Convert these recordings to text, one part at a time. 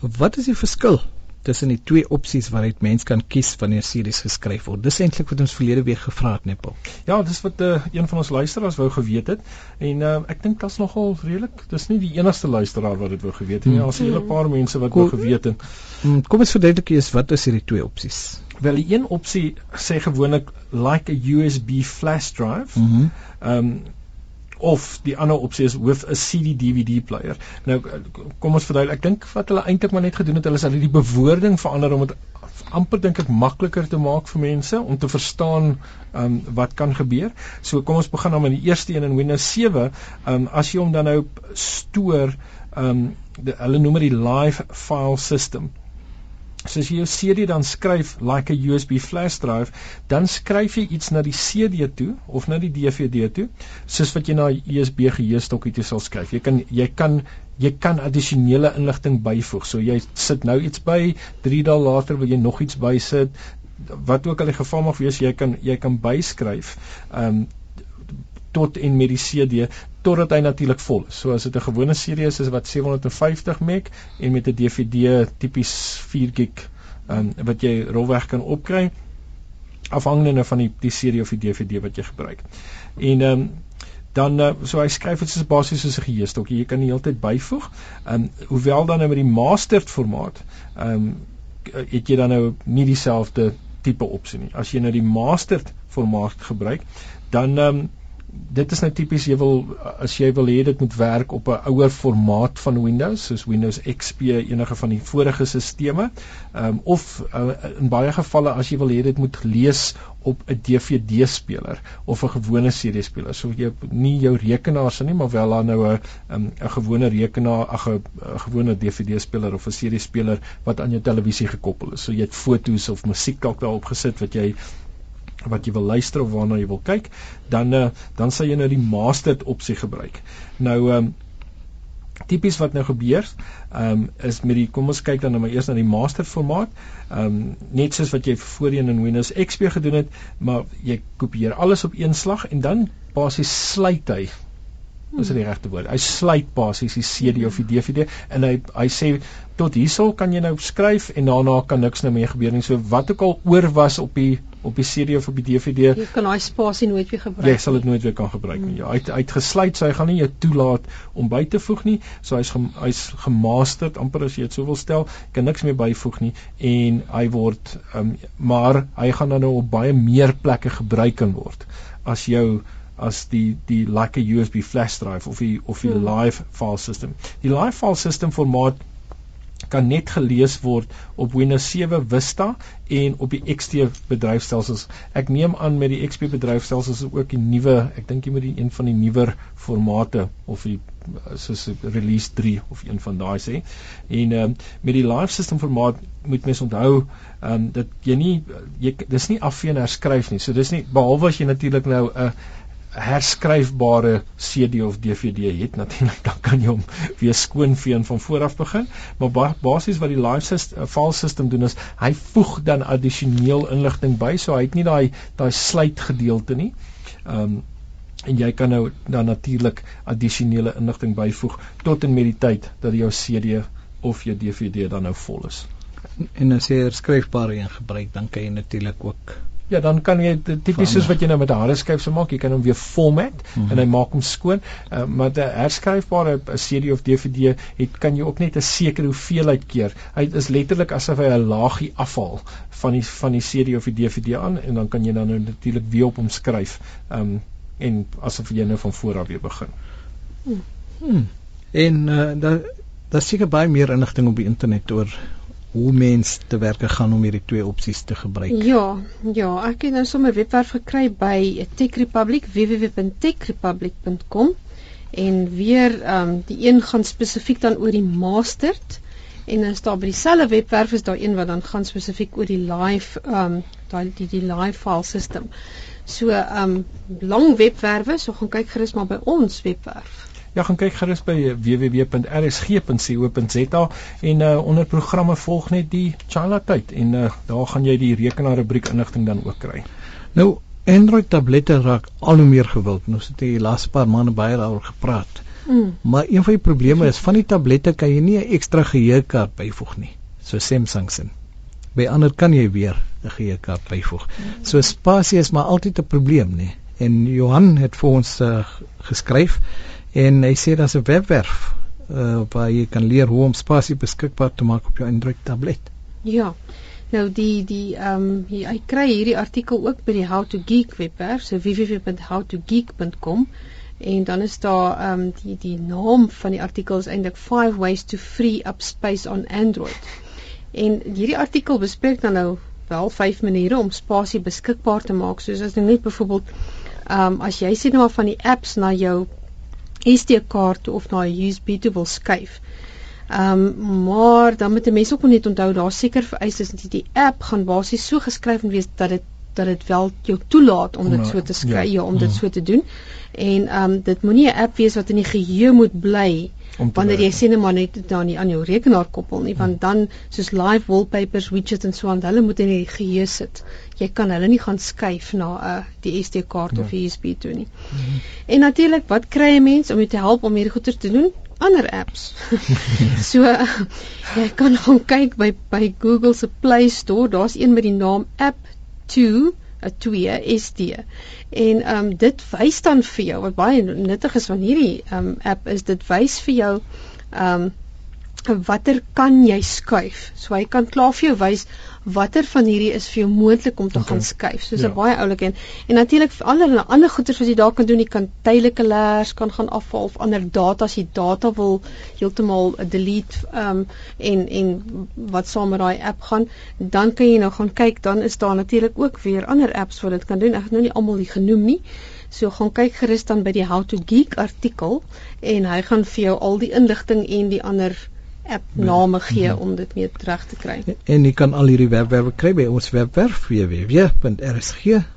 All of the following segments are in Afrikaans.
Wat is die verskil tussen die twee opsies waaruit mens kan kies wanneer series geskryf word. Dis eintlik wat ons verlede week gevra het, Nepal. Ja, dis wat uh, een van ons luisteraars wou geweet het en uh, ek dink dit's nogal redelik. Dis nie die enigste luisteraar wat dit wou geweet het nie. Daar's 'n hele paar mense wat wou geweet het. Hmm, kom ons verduidelik eers wat is hierdie twee opsies? Wel, die een opsie sê gewoonlik like a USB flash drive. Mhm. Mm um of die ander opsie is with a CD DVD player. Nou kom ons verduidelik. Ek dink wat hulle eintlik maar net gedoen het, hulle het hulle die bewoording verander om dit amper dink ek makliker te maak vir mense om te verstaan ehm um, wat kan gebeur. So kom ons begin dan met die eerste een in Windows 7. Ehm um, as jy hom dan nou stoor ehm um, hulle noem dit die live file system So as jy jou CD dan skryf like a USB flash drive, dan skryf jy iets na die CD toe of na die DVD toe, soos wat jy na 'n USB geheuestokkie toe sal skryf. Jy kan jy kan jy kan addisionele inligting byvoeg. So jy sit nou iets by, 3 dae later wil jy nog iets bysit. Wat ook al die geval mag wees, jy kan jy kan byskryf. Ehm um, tot en met die CD totdat hy natuurlik vol is. So as dit 'n gewone CD is, is wat 750 meg en met 'n DVD tipies 4 gig um, wat jy rolweg kan opkry afhangende van die die CD of die DVD wat jy gebruik. En ehm um, dan uh, so hy skryf dit soos basies soos 'n geheuestokkie. Jy kan die hele tyd byvoeg. Ehm um, hoewel dan nou met die mastered formaat ehm um, het jy dan nou nie dieselfde tipe opsie nie. As jy nou die mastered formaat gebruik, dan ehm um, dit is nou tipies jy wil as jy wil hê dit moet werk op 'n ouer formaat van Windows soos Windows XP enige van die vorige sisteme. Um, of uh, in baie gevalle as jy wil hê dit moet lees op 'n DVD speler of 'n gewone CD speler. So jy nie jou rekenaar se nie maar wel dan nou 'n 'n um, gewone rekenaar 'n gewone DVD speler of 'n CD speler wat aan jou televisie gekoppel is. So jy het foto's of musiek dalk daarop gesit wat jy wat jy wil luister of waarna jy wil kyk, dan uh, dan sal jy nou die mastered opsie gebruik. Nou ehm um, tipies wat nou gebeur, ehm um, is met die kom ons kyk dan nou maar eers na die master formaat. Ehm um, net soos wat jy voorheen in Windows XP gedoen het, maar jy kopieer alles op een slag en dan basies sluit hy Dis die regte woord. Hy sluit basies die CD of die DVD en hy hy sê tot hierso kan jy nou skryf en daarna kan niks nou meer gebeur nie. So wat ook al oor was op die op die CD of op die DVD, jy kan daai spasie nooit weer gebruik. Jy sal dit nooit weer kan gebruik nie. Ja, hy het uitgesluit, so hy gaan nie jou toelaat om by te voeg nie. So hy's hy's gemasterd amper as jy dit sou wil stel, kan niks meer byvoeg nie en hy word um, maar hy gaan dan nou op baie meer plekke gebruik kan word as jou as die die like USB flash drive of die of die hmm. live file system. Die live file system formaat kan net gelees word op Windows 7 Vista en op die XP bedryfstelsels. Ek neem aan met die XP bedryfstelsels is ook die nuwe, ek dink jy met die een van die nuwer formate of die soos release 3 of een van daai sê. En ehm um, met die live system formaat moet mens onthou ehm um, dat jy nie jy dis nie afvee en herskryf nie. So dis nie behalwe as jy natuurlik nou 'n uh, herskryfbare CD of DVD het natuurlik dan kan jy hom weer skoonvee en van voor af begin. Maar basies wat die live system, uh, file system doen is hy voeg dan addisioneel inligting by so hy het nie daai daai sluit gedeelte nie. Um, en jy kan nou dan natuurlik addisionele inligting byvoeg tot en met die tyd dat jou CD of jou DVD dan nou vol is. En as jy herskryfbare een gebruik dan kan jy natuurlik ook Ja, dan kan jy tipies soos wat jy nou met 'n harde skyf sou maak, jy kan hom weer format mm -hmm. en hy maak hom skoon. Uh, maar 'n herskryfbare CD of DVD het kan jy ook net 'n sekere hoeveelheid keer. Hy is letterlik asof hy 'n laagie afval van die van die CD of die DVD aan en dan kan jy dan nou natuurlik weer op hom skryf. Ehm um, en asof jy nou van voor af weer begin. Hmm. Hmm. En uh, daar daar seker baie meer inligting op die internet oor hoe mens te werke gaan om hierdie twee opsies te gebruik. Ja, ja, ek het nou sommer webwerf gekry by Tech Republic www.techrepublic.com en weer ehm um, die een gaan spesifiek dan oor die mastered en dan staan by dieselfde webwerf is daar een wat dan gaan spesifiek oor die live ehm um, daai die die live file system. So ehm um, lang webwerwe, so gaan kyk gerus maar by ons webwerf. Ja, gaan kyk gerus by www.rsg.co.za en uh, onder programme volg net die Chala tyd en uh, daar gaan jy die rekenaar rubriek inligting dan ook kry. Nou Android tablette raak al hoe meer gewild. Ons het die laaste paar maande baie daaroor gepraat. Mm. Maar een van die probleme is van die tablette kan jy nie 'n ekstra geheuekaart byvoeg nie, so Samsung se. By ander kan jy weer 'n geheuekaart byvoeg. So spasie is maar altyd 'n probleem, nê. En Johan het vir ons uh, geskryf en hy sê daar's 'n webwerf uh, waar jy kan leer hoe om spasie beskikbaar te maak op jou Android tablet. Ja. Nou die die ehm um, hy kry hierdie artikel ook by die How to Geek webwerf, so www.howtogeek.com en dan is daar ehm um, die die naam van die artikel is eintlik 5 ways to free up space on Android. En hierdie artikel bespreek dan nou wel 5 maniere om spasie beskikbaar te maak, soos as jy net byvoorbeeld ehm um, as jy sien nou maar van die apps na jou SD-kaart of na 'n USB toe wil skuif. Ehm um, maar dan moet 'n mens ook net onthou daar seker vereistes dat die app gaan basies so geskryf moet wees dat dit dat dit wel jou toelaat om dit so te skryf, ja. ja, om dit mm. so te doen. En ehm um, dit moenie 'n app wees wat in die geheue moet bly wanneer jy sien maar net dan nie aan jou rekenaar koppel nie, want dan soos live wallpapers, widgets en so aan, hulle moet in die geheue sit. Jy kan hulle nie gaan skuif na 'n uh, die SD-kaart ja. of USB toe nie. Mm -hmm. En natuurlik, wat kry 'n mens om jou te help om hierdie goeie te doen? ander apps. so jy kan gaan kyk by by Google se Play Store, daar's een met die naam App 2 'n 2 SD. En ehm um, dit wys dan vir jou wat baie nuttig is van hierdie ehm um, app is dit wys vir jou ehm um, watter kan jy skuif. So hy kan klaar vir jou wys watter van hierdie is vir jou moontlik om te okay. gaan skuif. Soos 'n ja. baie oulike en en natuurlik vir ander ander goeders wat jy daar kan doen, jy kan tydelike leers kan gaan afval of ander data as jy data wil heeltemal delete um, en en wat saam met daai app gaan, dan kan jy nou gaan kyk, dan is daar natuurlik ook weer ander apps wat dit kan doen. Ek het nou nie almal die genoem nie. So gaan kyk gerus dan by die How to Geek artikel en hy gaan vir jou al die inligting en die ander app name gee -hmm. om dit mee reg te kry. En jy kan al hierdie webwerwe kry by ons webwerf www.rsg.co.za.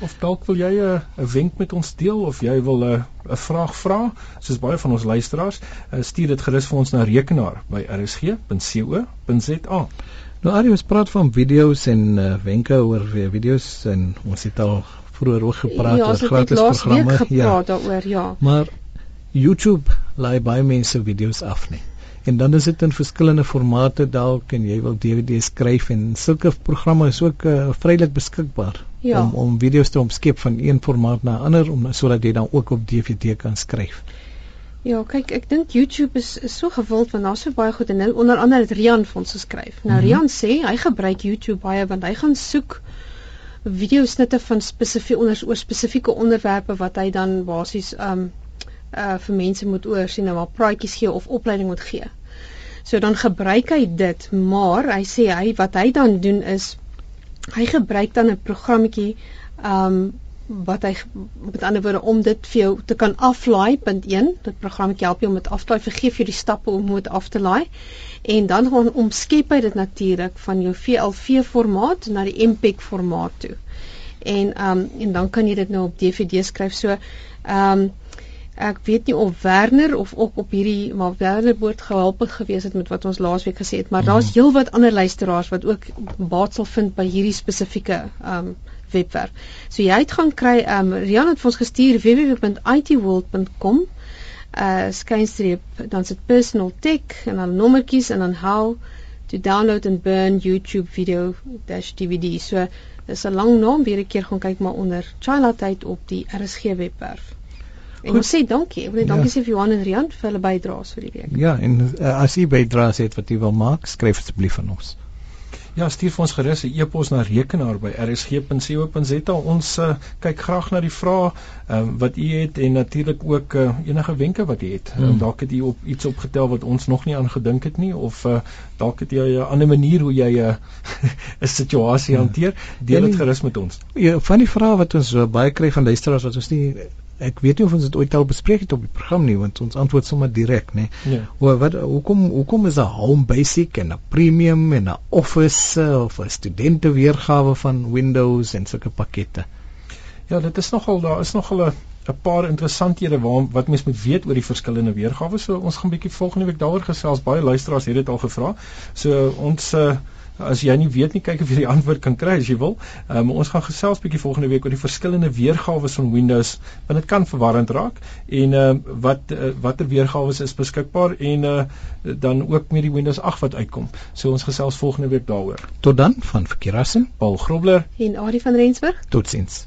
Of dalk wil jy 'n 'n wenk met ons deel of jy wil 'n 'n vraag vra, soos baie van ons luisteraars, uh, stuur dit gerus vir ons na rekenaar by rsg.co.za. Nou Ari, ons praat van video's en uh, wenke oor video's en ons het al vroeër ook gepraat ja, oor gratis programme. Ja, daaroor, ja. Maar YouTube laai baie mense video's af nie. En dan is dit in verskillende formate dalk en jy wil DVD skryf en sulke programme is ook uh, vrylik beskikbaar ja. om om video's te omskep van een formaat na 'n ander om sodat jy dan ook op DVD kan skryf. Ja, kyk, ek dink YouTube is is so gewild want daar's so baie goed en nou onder andere het Rian vir ons geskryf. Nou mm -hmm. Rian sê hy gebruik YouTube baie want hy gaan soek videosnitte van spesifieke onder oor spesifieke onderwerpe wat hy dan basies um uh vir mense moet oorsien en maar praatjies gee of opleiding moet gee. So dan gebruik hy dit, maar hy sê hy wat hy dan doen is hy gebruik dan 'n programmetjie um wat hy met ander woorde om dit vir jou te kan aflaai punt 1 dit programmetjie help jou om dit af te laai vergeef jou die stappe om dit af te laai en dan gaan omskep hy dit natuurlik van jou VLV formaat na die MPEG formaat toe en um en dan kan jy dit nou op DVD skryf so um ek weet nie of Werner of ook op hierdie maar Werner boord gehelp het gewees het met wat ons laasweek gesê het maar mm. daar's heelwat ander luisteraars wat ook baat sal vind by hierdie spesifieke um webwerf. So jy het gaan kry um Rian het vir ons gestuur www.itworld.com uh skynstreep dan sit personal tech en dan nommertjies en dan how to download and burn YouTube video dash DVD. So dis 'n lang naam, weer 'n keer gaan kyk maar onder Chila tyd op die RSG webwerf. En ons sê dankie. Ek wil net dankie ja. sê vir Johan en Rian vir hulle bydraes vir die week. Ja, en uh, as u bydraes het wat u wil maak, skryf asseblief aan ons. Ja, stuur vir ons gerus 'n e-pos na rekenaar by rsg.co.za. Ons uh, kyk graag na die vrae um, wat u het en natuurlik ook uh, enige wenke wat u het. Hmm. Um, dalk het u op iets opgetel wat ons nog nie aan gedink het nie of uh, dalk het jy 'n ander manier hoe jy 'n uh, situasie hmm. hanteer. Deel dit gerus met ons. Ja, van die vrae wat ons uh, baie kry van luisteraars wat ons nie ek weet nie of ons dit ooit al bespreek het op die program nie want ons antwoord sommer direk nê. Ja. Hoe wat hoekom hoekom is 'n home basic en 'n premium en 'n office uh, of 'n studente weergawe van Windows en sulke pakkette? Ja, dit is nogal daar is nogal 'n 'n paar interessanthede waar wat mens moet weet oor die verskillende weergawe. So ons gaan bietjie volgende week daaroor gesels. Baie luisteraars het dit al gevra. So ons uh, as jy nie weet nie, kyk of jy die antwoord kan kry as jy wil. Um, ons gaan gesels bietjie volgende week oor die verskillende weergawe van Windows, want dit kan verwarrend raak en uh, wat uh, watter weergawe is beskikbaar en uh, dan ook met die Windows 8 wat uitkom. So ons gesels volgende week daaroor. Tot dan van Verkeerassen, Paul Grobler en Adie van Rensburg. Totsiens.